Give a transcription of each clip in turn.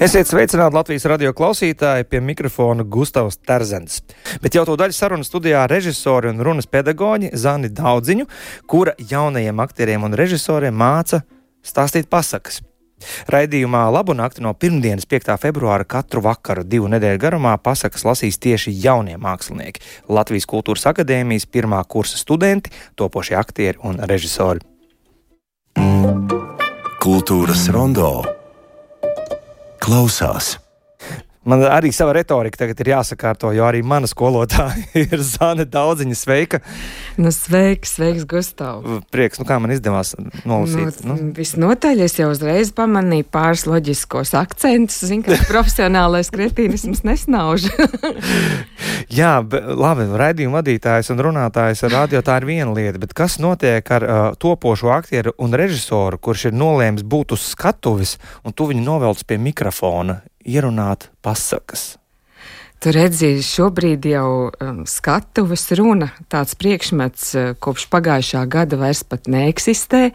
Esiet sveicināti Latvijas radio klausītāji pie mikrofona Gustavs Terzens. Bet jau to daļu sarunas studijā režisori un runas pedagoģi Zani Daudziņu, kura jaunajiem aktieriem un režisoriem māca stāstīt pasakas. Raidījumā Labu nakti no pirmdienas, 5. februāra, katru vakaru divu nedēļu garumā pasakas lasīs tieši jaunie mākslinieki - Latvijas Kultūras Akadēmijas pirmā kursa studenti, topošie aktieri un režisori. Kultūras rondo klausās. Man arī sava retorika tagad ir jāsakārto, jo arī mana skolotāja ir Zana Daudziņa. Sveika! Nu, sveiks, sveiks, Gustav! Prieks, nu kā man izdevās nolasīt. Nu, nu. Visnotaļ es jau uzreiz pamanīju pāris loģiskos akcentus. Zinu, ka profesionālais kretīnisms nesnauž. Jā, bet, labi, raidījuma vadītājs un runātājs ar radio tā ir viena lieta, bet kas notiek ar uh, topošo aktieru un režisoru, kurš ir nolēmis būt uz skatuves un tu viņu novelc pie mikrofona? Ierunāt pasakas. Tu redzi, šobrīd jau um, skatuves runa, tāds priekšmets uh, kopš pagājušā gada vairs pat neeksistē.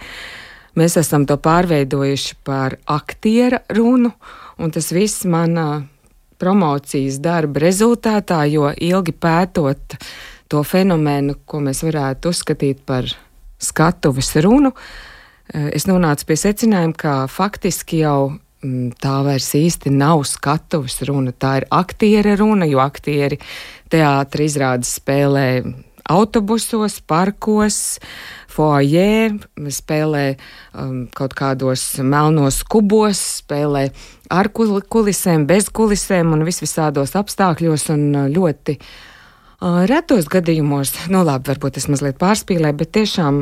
Mēs esam to pārveidojuši par aktiera runu, un tas viss manā promocijas darba rezultātā, jo ilgi pētot to fenomenu, ko mēs varētu uzskatīt par skatuves runu, uh, es nonācu pie secinājuma, ka faktiski jau tā vairs īsti nav skatuves runa, tā ir aktiera runa, jo aktieri teātri izrādes spēlē autobusos, parkos, foajē, spēlē um, kaut kādos melnos kubos, spēlē ar kulisēm, bez kulisēm un visvisādos apstākļos un uh, ļoti Retos gadījumos, nu labi, varbūt es mazliet pārspīlēju, bet tiešām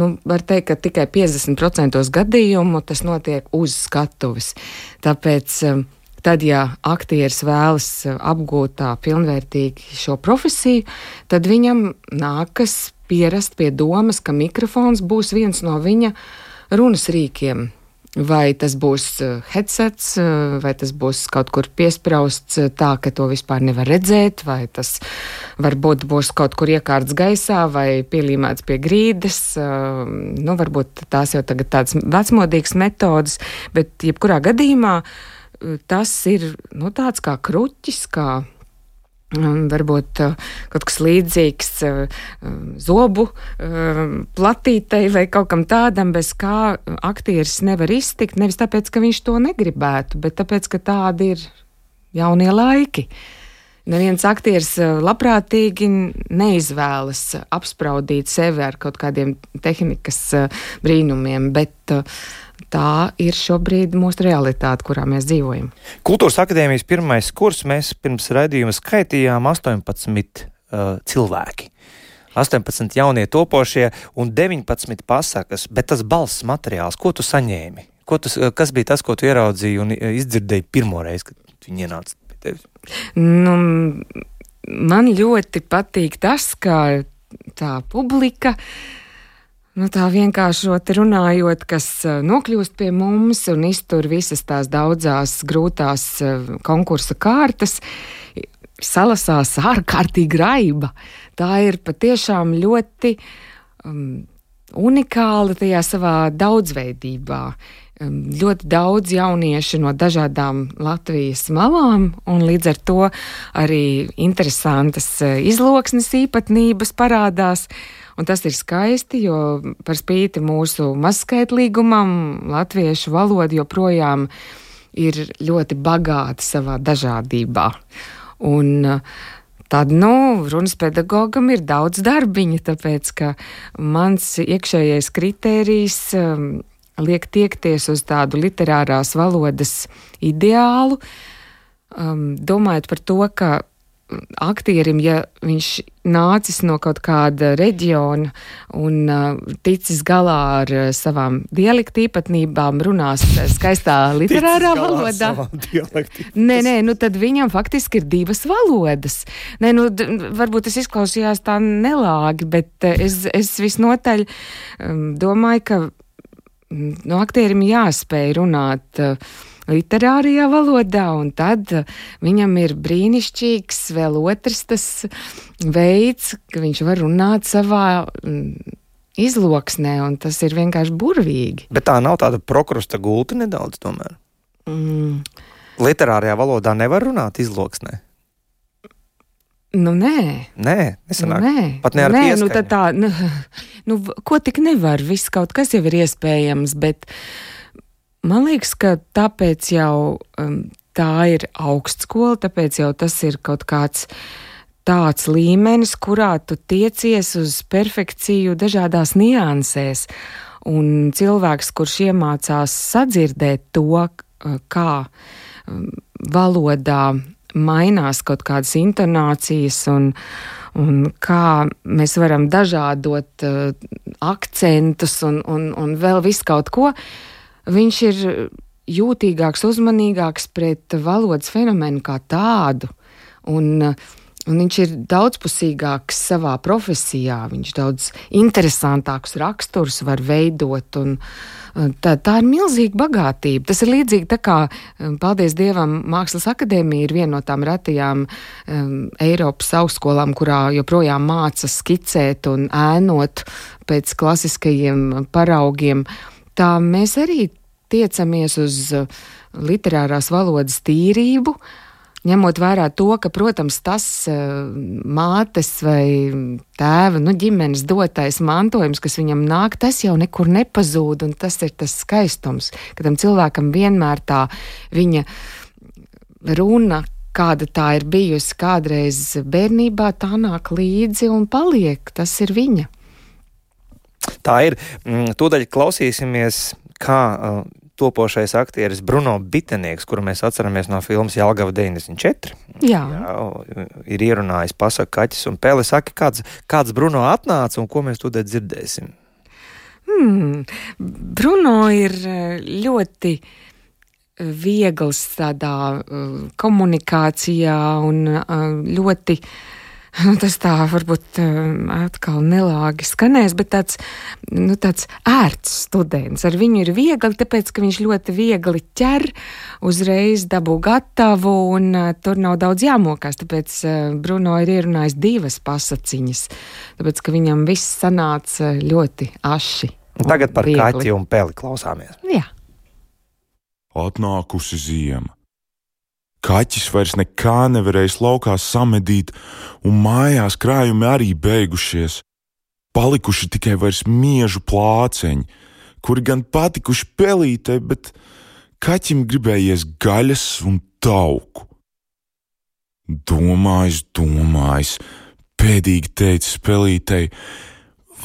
nu, var teikt, ka tikai 50% gadījumu tas notiek uz skatuves. Tāpēc tad, ja aktieris vēlas apgūt tā pilnvērtīgi šo profesiju, tad viņam nākas pierast pie domas, ka mikrofons būs viens no viņa runas rīkiem. Vai tas būs eh, headsets, eh, vai tas būs kaut kur piesprāsts eh, tā, ka to vispār nevar redzēt, vai tas varbūt būs kaut kur iekārts gaisā vai pielīmēts pie grīdas. Nu, varbūt tās jau tagad tādas vecmodīgas metodas, bet jebkurā gadījumā tas ir nu, tāds kā kruķis, kā Varbūt kaut kas līdzīgs zobu platītei vai kaut kam tādam, bez kā aktieris nevar iztikt. Nevis tāpēc, ka viņš to negribētu, bet tāpēc, ka tādi ir jaunie laiki. Neviens aktieris labprātīgi neizvēlas apspraudīt sevi ar kaut kādiem tehnikas brīnumiem, bet uh, tā ir šobrīd mūsu realitāte, kurā mēs dzīvojam. Kultūras akadēmijas pirmais kurs mēs pirms raidījuma skaitījām 18 uh, cilvēki. 18 jaunie topošie un 19 pasakas, bet tas balss materiāls, ko tu saņēmi? Ko tu, kas bija tas, ko tu ieraudzīji un izdzirdēji pirmo reizi, kad viņi ienāca pie tevis? Nu, man ļoti patīk tas, ka tā publika uh, Nu, tā vienkāršot runājot, kas eh, nokļūst pie mums un iztur visas tās daudzās grūtās eh, konkursa kārtas, salasās ārkārtīgi raiba. Tā ir patiešām ļoti um, unikāla tajā savā daudzveidībā. Um, ļoti daudz jauniešu no dažādām Latvijas malām, un līdz ar to arī interesantas eh, izloksnes īpatnības parādās. Un tas ir skaisti, jo par spīti mūsu mazskaitlīgumam, latviešu valoda joprojām ir ļoti bagāta savā dažādībā. Un, Tad, nu, runas pedagogam ir daudz darbiņa, tāpēc, ka mans iekšējais kritērijs um, liek tiekties uz tādu literārās valodas ideālu, um, domājot par to, ka aktierim, ja viņš nācis no kaut kāda reģiona un uh, ticis galā ar uh, savām dialektu īpatnībām, runās skaistā literārā valodā. Nē, nē, nu tad viņam faktiski ir divas valodas. Nē, nu, varbūt tas izklausījās tā nelāgi, bet uh, es, es visnotaļ um, domāju, ka mm, no aktierim jāspēj runāt. Uh, literārajā valodā, un tad uh, viņam ir brīnišķīgs vēl otrs tas veids, ka viņš var runāt savā mm, izloksnē, un tas ir vienkārši burvīgi. Bet tā nav tāda prokrusta gulta nedaudz tomēr. Mm. Literārajā valodā nevar runāt izloksnē. Nu, nē, nē, nesanāk. Nu, nē. pat ne ar nē, pieskaņu. nu, tā, nu, nu, ko tik nevar, viss kaut kas jau ir iespējams, bet man liekas, ka tāpēc jau um, tā ir augstskola, tāpēc jau tas ir kaut kāds tāds līmenis, kurā tu tiecies uz perfekciju dažādās niansēs. Un cilvēks, kurš iemācās sadzirdēt to, kā um, valodā mainās kaut kādas intonācijas un, un kā mēs varam dažādot uh, akcentus un, un, un vēl visu kaut ko, viņš ir jūtīgāks, uzmanīgāks pret valodas fenomenu kā tādu. Un, uh, Un viņš ir daudzpusīgāks savā profesijā, viņš daudz interesantākus raksturus var veidot. Un, tā, tā ir milzīga bagātība. Tas ir līdzīgi tā kā, um, paldies Dievam, Mākslas akadēmija ir viena no tām retajām um, Eiropas augstskolām, kurā joprojām māca skicēt un ēnot pēc klasiskajiem paraugiem. Tā mēs arī tiecamies uz literārās valodas tīrību, uh, ņemot vērā to, ka, protams, tas uh, mātes vai tēva, nu, ģimenes dotais mantojums, kas viņam nāk, tas jau nekur nepazūd, un tas ir tas skaistums, ka tam cilvēkam vienmēr tā viņa runa, kāda tā ir bijusi kādreiz bērnībā, tā nāk līdzi un paliek. Tas ir viņa. Tā ir. Mm, tūdaļ klausīsimies, kā topošais aktieris Bruno Bitenieks, kuru mēs atceramies no filmas Jālgava 94. Jā. Jā, ir ierunājis pasaku kaķis un pēli saka, kāds, kāds Bruno atnāca un ko mēs tūdēļ dzirdēsim. Hmm. Bruno ir ļoti viegls tādā komunikācijā un ļoti uh, tas tā varbūt um, atkal nelāgi skanēs, bet tāds, nu, tāds ērts students. Ar viņu ir viegli, tāpēc, ka viņš ļoti viegli ķer, uzreiz dabū gatavu, un uh, tur nav daudz jāmokās. Tāpēc uh, Bruno ir ierunājis divas pasaciņas, tāpēc, ka viņam viss sanāca ļoti aši. Tagad par viegli. kaķi un peli klausāmies. Jā. Atnākusi ziema Kaķis vairs nekā nevarējis laukā samedīt, un mājās krājumi arī beigušies. Palikuši tikai vairs miežu plāceņi, kuri gan patikuši pelītei, bet kaķim gribējies gaļas un tauku. Domājis, domājis, pēdīgi teica spēlītei,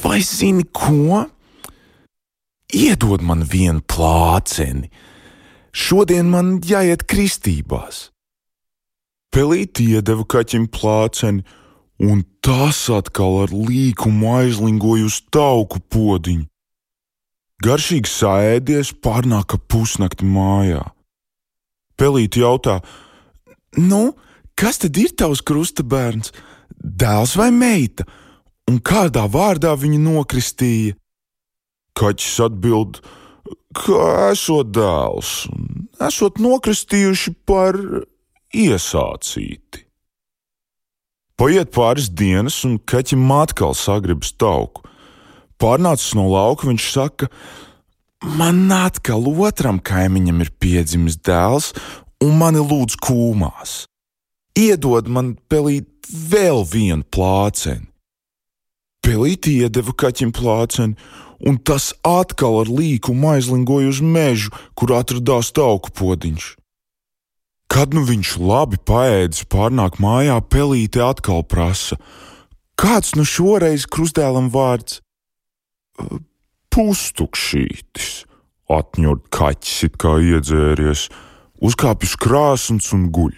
vai zini ko? Iedod man vienu plāceni, Šodien man jāiet kristībās. Pelīti iedeva kaķim plāceni, un tas atkal ar līkumu aizlingoja uz tauku podziņu. Garšīgi sēdies, pārnāka pusnakti mājā. Pelīti jautā, nu, kas tad ir tavs krustabērns, dēls vai meita, un kādā vārdā viņu nokristīja? Kaķis atbild, ka esot dēls, esot nokristījuši par iesācīti. Paiet pāris dienas, un kaķim atkal sagribas tauku. Pārnācis no lauka, viņš saka, man atkal otram kaimiņam ir piedzimis dēls, un mani lūdz kūmās. Iedod man pelīt vēl vienu plāceni. Pelīti iedeva kaķim plāceni, un tas atkal ar līkumu aizlingoja uz mežu, kur atradās tauku podziņš. Kad nu viņš labi paēdis, pārnāk mājā, pelīte atkal prasa: Kāds nu šoreiz krustdēlam vārds? Pustukšītis, atņurt kaķis, it kā iedzēries, uzkāpj uz krāsnes un guļ.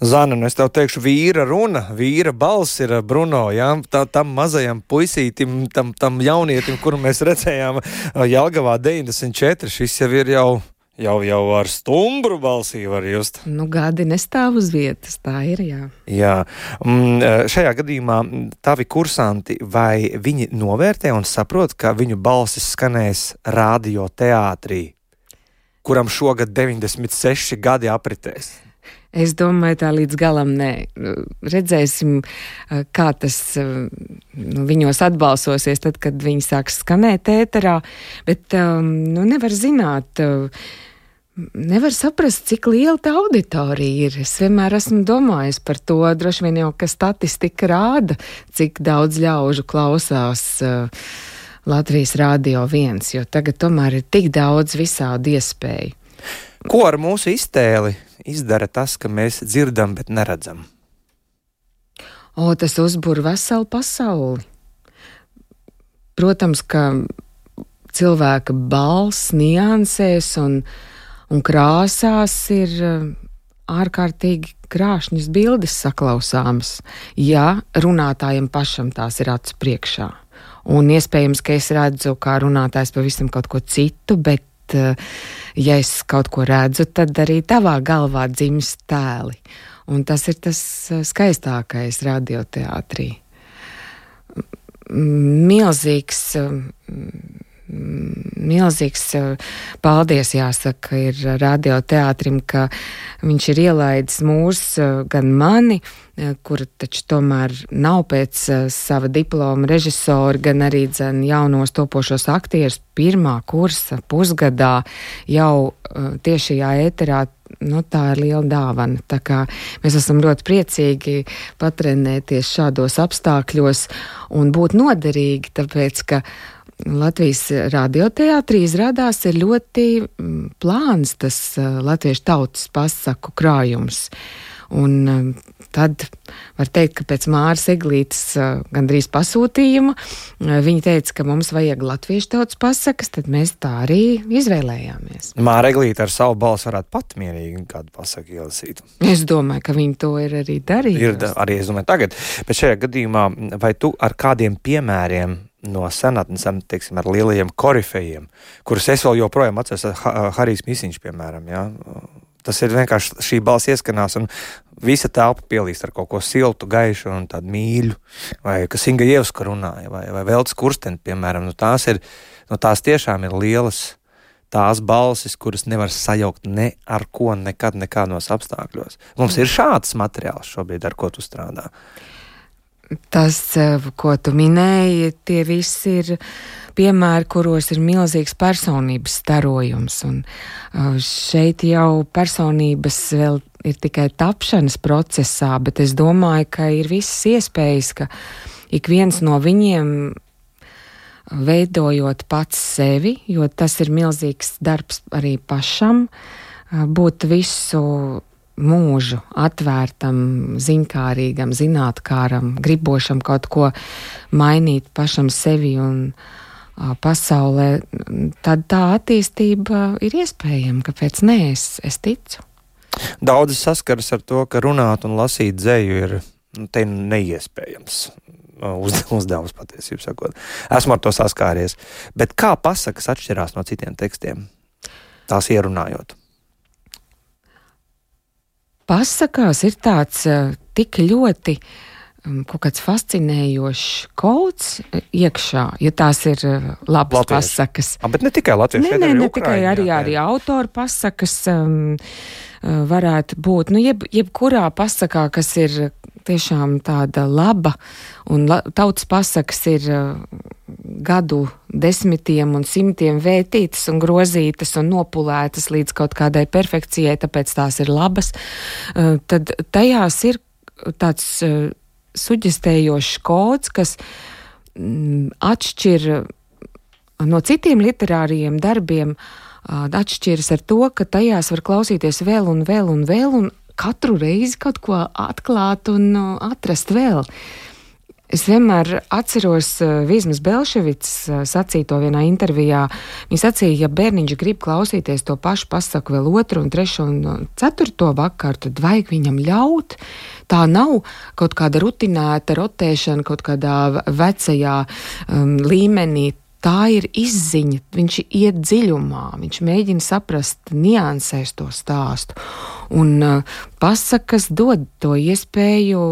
Zana, nu es tev teikšu, vīra runa, vīra balss ir Bruno. Jā, tā, tam mazajam puisītim, tam, tam jaunietim, kuru mēs redzējām Jālgavā 94, šis jau ir jau. Jau, jau ar stumbru balsī var just. Nu, gadi nestāv uz vietas, tā ir. Jā, jā. Mm, šajā gadījumā tavi kursanti vai viņi novērtē un saprot, ka viņu balsis skanēs radioteātrī, kuram šogad 96 gadi apritēs? Es domāju, tā līdz galam nē. Redzēsim, kā tas nu, viņos atbalsosies, tad, kad viņi sāks skanēt ēterā. Bet nu, nevar zināt. Nevar saprast, cik liela tā auditorija ir. Es vienmēr esmu domājis par to. Droši vien jau, ka statistika rāda, cik daudz ļaužu klausās Latvijas Rādio 1, jo tagad tomēr ir tik daudz visādi iespēju. Ko ar mūsu iztēli izdara tas, ka mēs dzirdam, bet neredzam? O, tas uzbūr veselu pasauli. Protams, ka cilvēka balss, niansēs un, un krāsās ir eh, ārkārtīgi krāšņas bildes saklausāmas, ja runātājiem pašam tās ir acu priekšā. Un iespējams, ka es redzu, kā runātājs pavisam kaut ko citu, bet Eh, ja es kaut ko redzu, tad arī tavā galvā dzimst tēli. Un tas ir tas eh, skaistākais radioteātrī. Milzīgs eh, milzīgs paldies jāsaka ir radioteātrim, ka viņš ir ielaidis mūs, gan mani, kura taču tomēr nav pēc sava diploma režisori, gan arī dzen, jaunos topošos aktierus pirmā kursa pusgadā jau tiešajā ēterā nu, tā ir liela dāvana. Mēs esam ļoti priecīgi patrenēties šādos apstākļos un būt noderīgi, tāpēc ka Latvijas radioteātrī izrādās ir ļoti mm, plāns tas latviešu tautas pasaku krājums. Un tad var teikt, ka pēc Māras Eglītes gandrīz pasūtījuma viņa teica, ka mums vajag latviešu tautas pasakas, tad mēs tā arī izvēlējāmies. Māra Eglīte ar savu balsu varētu pat mierīgi kādu pasaku ielasīt. Es domāju, ka viņi to ir arī darījuši. Ir arī, es domāju, tagad. Bet šajā gadījumā vai tu ar kādiem piemēriem no senatnes, teiksim, ar lielajiem korifejiem, kurus es vēl joprojām atceros, Harijs Misiņš, piemēram. Ja? Tas ir vienkārši šī balss ieskanās, un visa telpa pielīst ar kaut ko siltu, gaišu un tādu mīļu, vai kas Inga Ievska runāja, vai, vai Veltes Kursteni, piemēram. Nu, tās, ir, nu, tās tiešām ir lielas tās balsis, kuras nevar sajaukt ne ar ko, nekad, nekādos apstākļos. Mums ir šāds materiāls šobrīd, ar ko tu strādā. Tas, eh, ko tu minēji, tie visi ir piemēri, kuros ir milzīgs personības starojums. Un eh, šeit jau personības vēl ir tikai tapšanas procesā, bet es domāju, ka ir visas iespējas, ka ik viens no viņiem veidojot pats sevi, jo tas ir milzīgs darbs arī pašam, eh, būt visu mūžu atvērtam, ziņkārīgam, zinātnām, gribošam kaut ko mainīt pašam sevi un a, pasaulē, tad tā attīstība ir iespējama. Kāpēc nē, es, es ticu? Daudzi saskaras ar to, ka runāt un lasīt dzēju ir nu, neiespējams. Uz, uzdevums patiesībā. Esmu ar to saskāries. Bet kā pasakas atšķirās no citiem tekstiem? Tās ierunājot pasakās ir tāds tik ļoti um, kaut kāds fascinējošs kauts iekšā, ja tās ir labas Latviešu. pasakas. A, bet ne tikai latviešu, ne, ne, ne tikai arī, jā, arī autoru pasakas um, varētu būt. Nu, jeb, jebkurā pasakā, kas ir tiešām tāda laba, un la, tautas pasakas ir uh, gadu desmitiem un simtiem vētītas un grozītas un nopulētas līdz kaut kādai perfekcijai, tāpēc tās ir labas, uh, tad tajās ir tāds uh, suģistējošs kods, kas mm, atšķir no citiem literāriem darbiem, atšķiras ar to, ka tajās var klausīties vēl un vēl un vēl, un katru reizi kaut ko atklāt un atrast vēl. Es vienmēr atceros uh, Vīsmas Belševits uh, sacīto vienā intervijā. Viņa sacīja, ja bērniņš grib klausīties to pašu pasaku vēl otru un trešo un uh, ceturto vakaru, tad vajag viņam ļaut. Tā nav kaut kāda rutinēta rotēšana kaut kādā vecajā um, līmenī tā ir izziņa. Viņš iet dziļumā, viņš mēģina saprast niansēs to stāstu. Un uh, pasakas dod to iespēju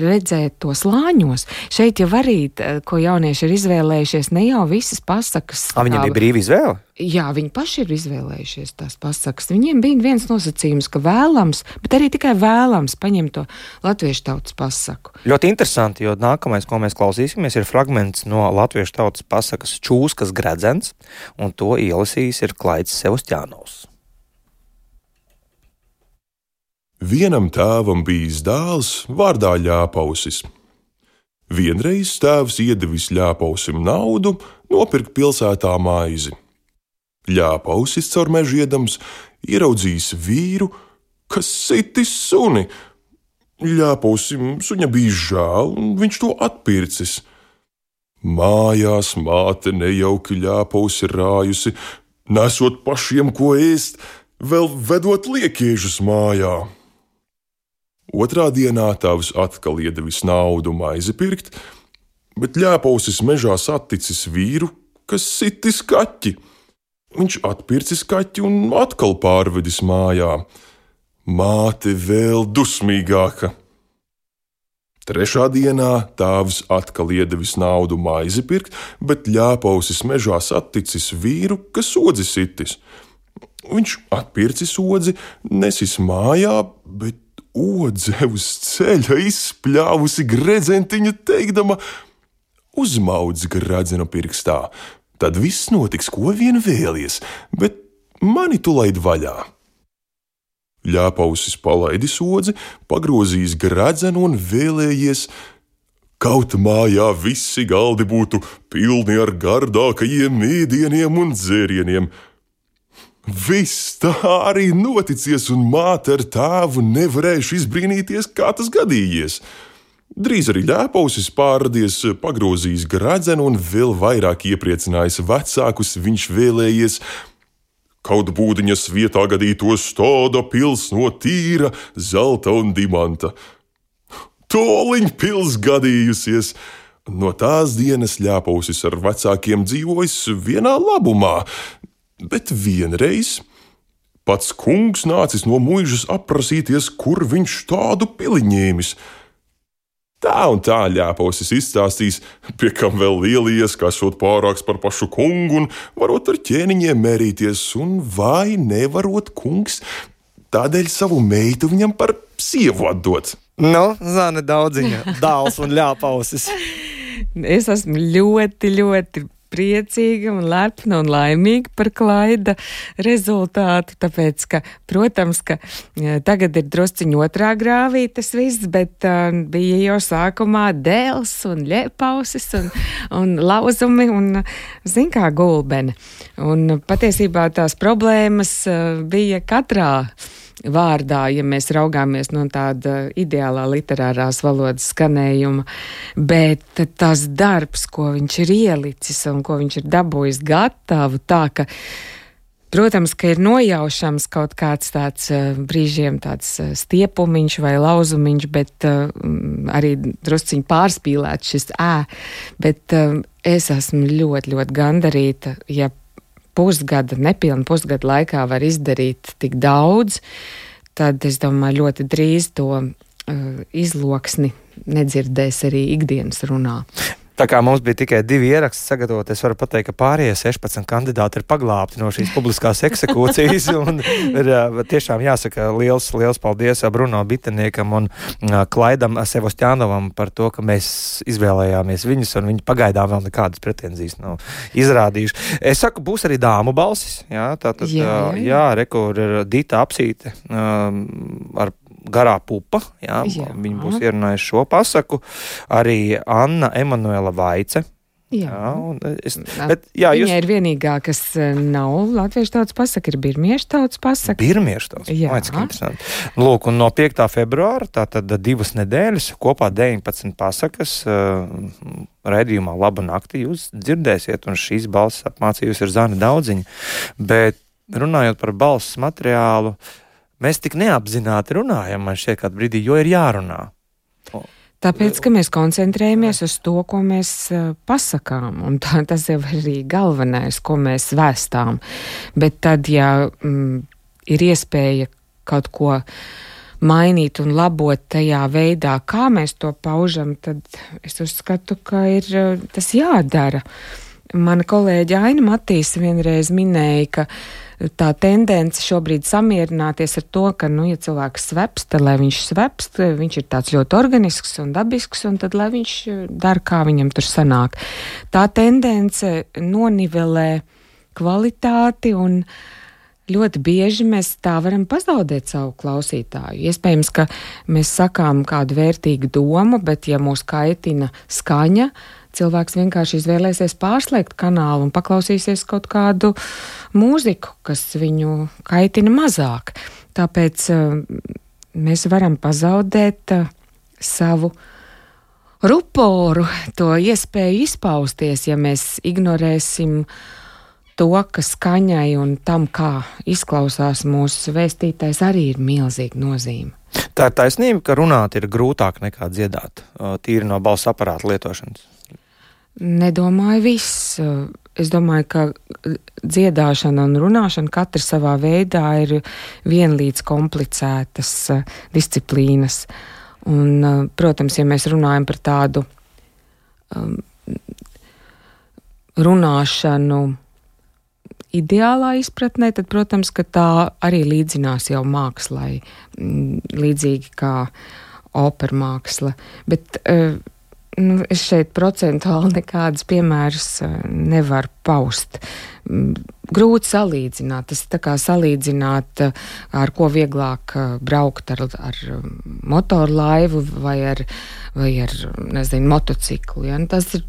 redzēt to slāņos. Šeit jau arī, ko jaunieši ir izvēlējušies, ne jau visas pasakas. A, viņiem bija brīva izvēle? Jā, viņi paši ir izvēlējušies tās pasakas. Viņiem bija viens nosacījums, ka vēlams, bet arī tikai vēlams paņemt to latviešu tautas pasaku. Ļoti interesanti, jo nākamais, ko mēs klausīsimies, ir fragments no latviešu tautas pasakas Čūskas gredzens, un to ielasījis ir Klaids Sevustjānovs. Vienam tēvam bijis dēls vārdā Ļāpausis. Vienreiz tēvs iedevis Ļāpausim naudu, nopirkt pilsētā maizi. Ļāpausis caur mežu iedams ieraudzījis vīru, kas sitis suni. Ļāpausim suņa bija žēl, un viņš to atpircis. Mājās māte nejauki ļāpausi rājusi, nesot pašiem ko ēst, vēl vedot liekiežus mājā. Otrā dienā tēvs atkal iedevis naudu maizi pirkt, bet ļāpausis mežā saticis vīru, kas sitis kaķi. Viņš atpircis kaķi un atkal pārvedis mājā. Māte vēl dusmīgāka. Trešā dienā tēvs atkal iedevis naudu maizi pirkt, bet ļāpausis mežā saticis vīru, kas odzi sitis. Viņš atpircis odzi, nesis mājā, bet odze uz ceļa izspļāvusi gredzentiņu, teikdama: Uzmaudz gradzenu pirkstā, tad viss notiks, ko vien vēlies, bet mani tu laid vaļā. Ļāpausis palaidis odzi, pagrozījis gradzenu un vēlējies, kaut mājā visi galdi būtu pilni ar gardākajiem mīdieniem un dzērieniem Viss tā arī noticies, un māte ar tēvu nevarējuši izbrīnīties, kā tas gadījies. Drīz arī ļēpausis pārradies, pagrozījis gradzenu un vēl vairāk iepriecinājis vecākus, viņš vēlējies. Kaut būdiņas vietā gadītos stāda pils no tīra zelta un dimanta. Toliņa pils gadījusies! No tās dienas ļāpausis ar vecākiem dzīvojis vienā labumā, Bet vienreiz pats kungs nācis no mūžas aprasīties, kur viņš tādu piliņēmis. Tā un tā ļāpausis izstāstīs, pie kam vēl lielies, kā esot pārāks par pašu kungu un varot ar ķēniņiem mērīties, un vai nevarot kungs tādēļ savu meitu viņam par sievu atdot. Nu, zāne daudziņa, dāls un ļāpausis. Es esmu ļoti, ļoti priecīga un lepna un laimīga par klaida rezultātu, tāpēc, ka, protams, ka tagad ir drusciņ otrā grāvī tas viss, bet uh, bija jau sākumā dēls un ļepausis un, un lauzumi un, zin kā, gulbeni. Un patiesībā tās problēmas uh, bija katrā vārdā, ja mēs raugāmies no tāda ideālā literārās valodas skanējuma, bet tas darbs, ko viņš ir ielicis un ko viņš ir dabūjis gatavu, tā ka. Protams, ka ir nojaušams kaut kāds tāds uh, brīžiem tāds uh, stiepumiņš vai lauzumiņš, bet uh, arī drusciņi pārspīlēts šis ē, bet es esmu ļoti, ļoti gandarīta, ja pusgada, nepilnu pusgada laikā var izdarīt tik daudz, tad es domāju, ļoti drīz to uh, izloksni nedzirdēs arī ikdienas runā. Tā kā mums bija tikai divi ieraksti sagatavot, es varu pateikt, ka pārējie 16 kandidāti ir paglābti no šīs publiskās eksekūcijas. ir tiešām jāsaka liels, liels paldies Bruno Biteniekam un Klaidam Sevostjānovam par to, ka mēs izvēlējāmies viņus, un viņi pagaidām vēl nekādas pretenzijas nav izrādījuši. Es saku, būs arī dāmu balsis. Jā, tā tad, jā, jā. jā rekur ir Dita apsīte um, ar garā pupa. Jā, jā. Viņi būs ierunājuši šo pasaku. Arī Anna Emanuela Vaice. Jā, jā es, bet, jā, Viņa jūs... ir vienīgā, kas e, nav latviešu tautas pasaka, ir birmiešu tautas pasaka. Birmiešu tautas pasaka. Lūk, un no 5. februāra, tātad divas nedēļas, kopā 19 pasakas uh, raidījumā Laba nakti jūs dzirdēsiet, un šīs balss apmācījusi ir Zana Daudziņa. Bet runājot par balss materiālu, uh, mēs tik neapzināti runājam, man šķiet, kādā brīdī, jo ir jārunā. Tāpēc, ka mēs koncentrējamies uz to, ko mēs uh, pasakām, un tā, tas jau ir arī galvenais, ko mēs vēstām. Bet tad, ja mm, ir iespēja kaut ko mainīt un labot tajā veidā, kā mēs to paužam, tad es uzskatu, ka ir tas jādara. Mana kolēģa Aina Matīsa vienreiz minēja, ka tā tendence šobrīd samierināties ar to, ka, nu, ja cilvēks svepst, tad lai viņš svepst, viņš ir tāds ļoti organisks un dabisks, un tad lai viņš dara, kā viņam tur sanāk. Tā tendence nonivelē kvalitāti un ļoti bieži mēs tā varam pazaudēt savu klausītāju. Iespējams, ka mēs sakām kādu vērtīgu domu, bet ja mūs kaitina skaņa, cilvēks vienkārši izvēlēsies pārslēgt kanālu un paklausīsies kaut kādu mūziku, kas viņu kaitina mazāk. Tāpēc uh, mēs varam pazaudēt uh, savu ruporu, to iespēju izpausties, ja mēs ignorēsim to, ka skaņai un tam, kā izklausās mūsu vēstītais, arī ir milzīga nozīme. Tā ir taisnība, ka runāt ir grūtāk nekā dziedāt, tīri no balss aparāta lietošanas. Nedomāju viss. Es domāju, ka dziedāšana un runāšana katra savā veidā ir vienlīdz komplicētas disciplīnas. Un, protams, ja mēs runājam par tādu um, runāšanu ideālā izpratnē, tad, protams, tā arī līdzinās jau mākslai, līdzīgi kā opera māksla. Bet, uh, nu, es šeit procentuāli nekādus piemērus eh, nevaru paust. Mm, grūti salīdzināt. Tas ir kā salīdzināt, eh, ar ko vieglāk eh, braukt ar, ar motoru laivu vai ar, vai ar nezinu, motociklu. Ja? Nu, tas ir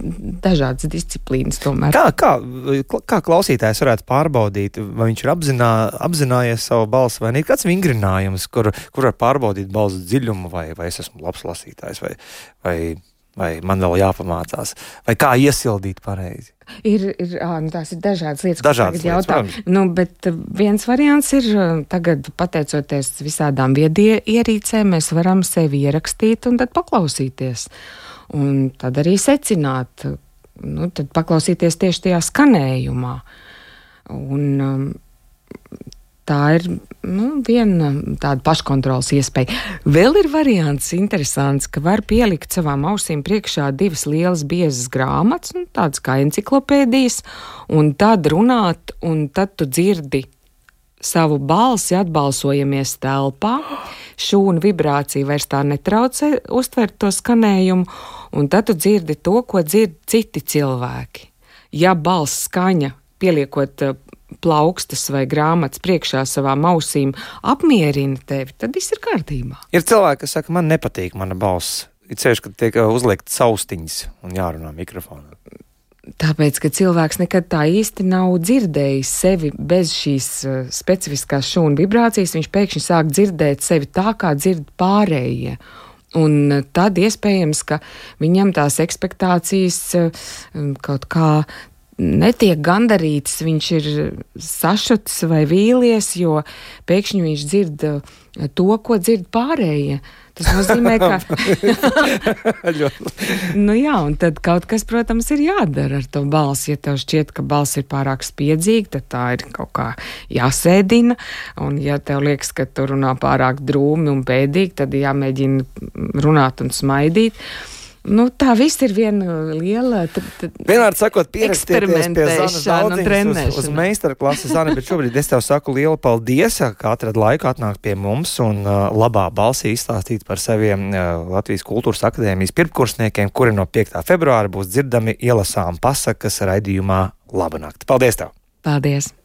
dažādas disciplīnas. Tomēr. Kā, kā, kā klausītājs varētu pārbaudīt, vai viņš ir apzinā, apzinājies savu balsi, vai ir kāds vingrinājums, kur, kur var pārbaudīt balsu dziļumu, vai, vai es esmu labs lasītājs, vai, vai vai man vēl jāpamācās, vai kā iesildīt pareizi. Ir, ir, ā, nu tās ir dažādas lietas, dažādas ko jautā. Nu, bet viens variants ir, tagad pateicoties visādām viedie ierīcēm, mēs varam sevi ierakstīt un tad paklausīties. Un tad arī secināt, nu, tad paklausīties tieši tajā skanējumā. Un, um, Tā ir nu, viena tāda paškontrolas iespēja. Vēl ir variants interesants, ka var pielikt savām ausīm priekšā divas lielas biezas grāmatas, nu, tādas kā enciklopēdijas, un tad runāt, un tad tu dzirdi savu balsi, atbalsojamies telpā. Šūnu vibrācija vairs tā netraucē uztvert to skanējumu, un tad tu dzirdi to, ko dzird citi cilvēki. Ja balss skaņa pieliekot plaukstas vai grāmatas priekšā savām ausīm apmierina tevi, tad viss ir kārtībā. Ir cilvēki, kas saka, man nepatīk mana balss. Ir ceļš, kad tiek uh, uzlikt saustiņas un jārunā mikrofonā. Tāpēc, ka cilvēks nekad tā īsti nav dzirdējis sevi bez šīs uh, specifiskās šūnu vibrācijas, viņš pēkšņi sāk dzirdēt sevi tā, kā dzird pārējie. Un uh, tad iespējams, ka viņam tās expectācijas kaut kā netiek gandarīts, viņš ir sašuts vai vīlies, jo pēkšņi viņš dzird uh, to, ko dzird pārējie. Tas nozīmē, ka. nu, jā, un tad kaut kas, protams, ir jādara ar to balsi. Ja tev šķiet, ka balss ir pārāk spiedzīga, tad tā ir kaut kā jāsēdina. Un, ja tev liekas, ka tu runā pārāk drūmi un pēdīgi, tad jāmēģina runāt un smaidīt. Uh, Nu, tā viss ir viena liela. Vienmēr sakot, pierakstieties pie Zanas uz, uz meistara klases Zana, bet šobrīd es tev saku lielu paldies, ka atrad laiku atnākt pie mums un uh, labā balsī izstāstīt par saviem uh, Latvijas kultūras akadēmijas pirmkursniekiem, kuri no 5. februāra būs dzirdami ielasām pasakas raidījumā Laba nakti. Paldies tev! Paldies!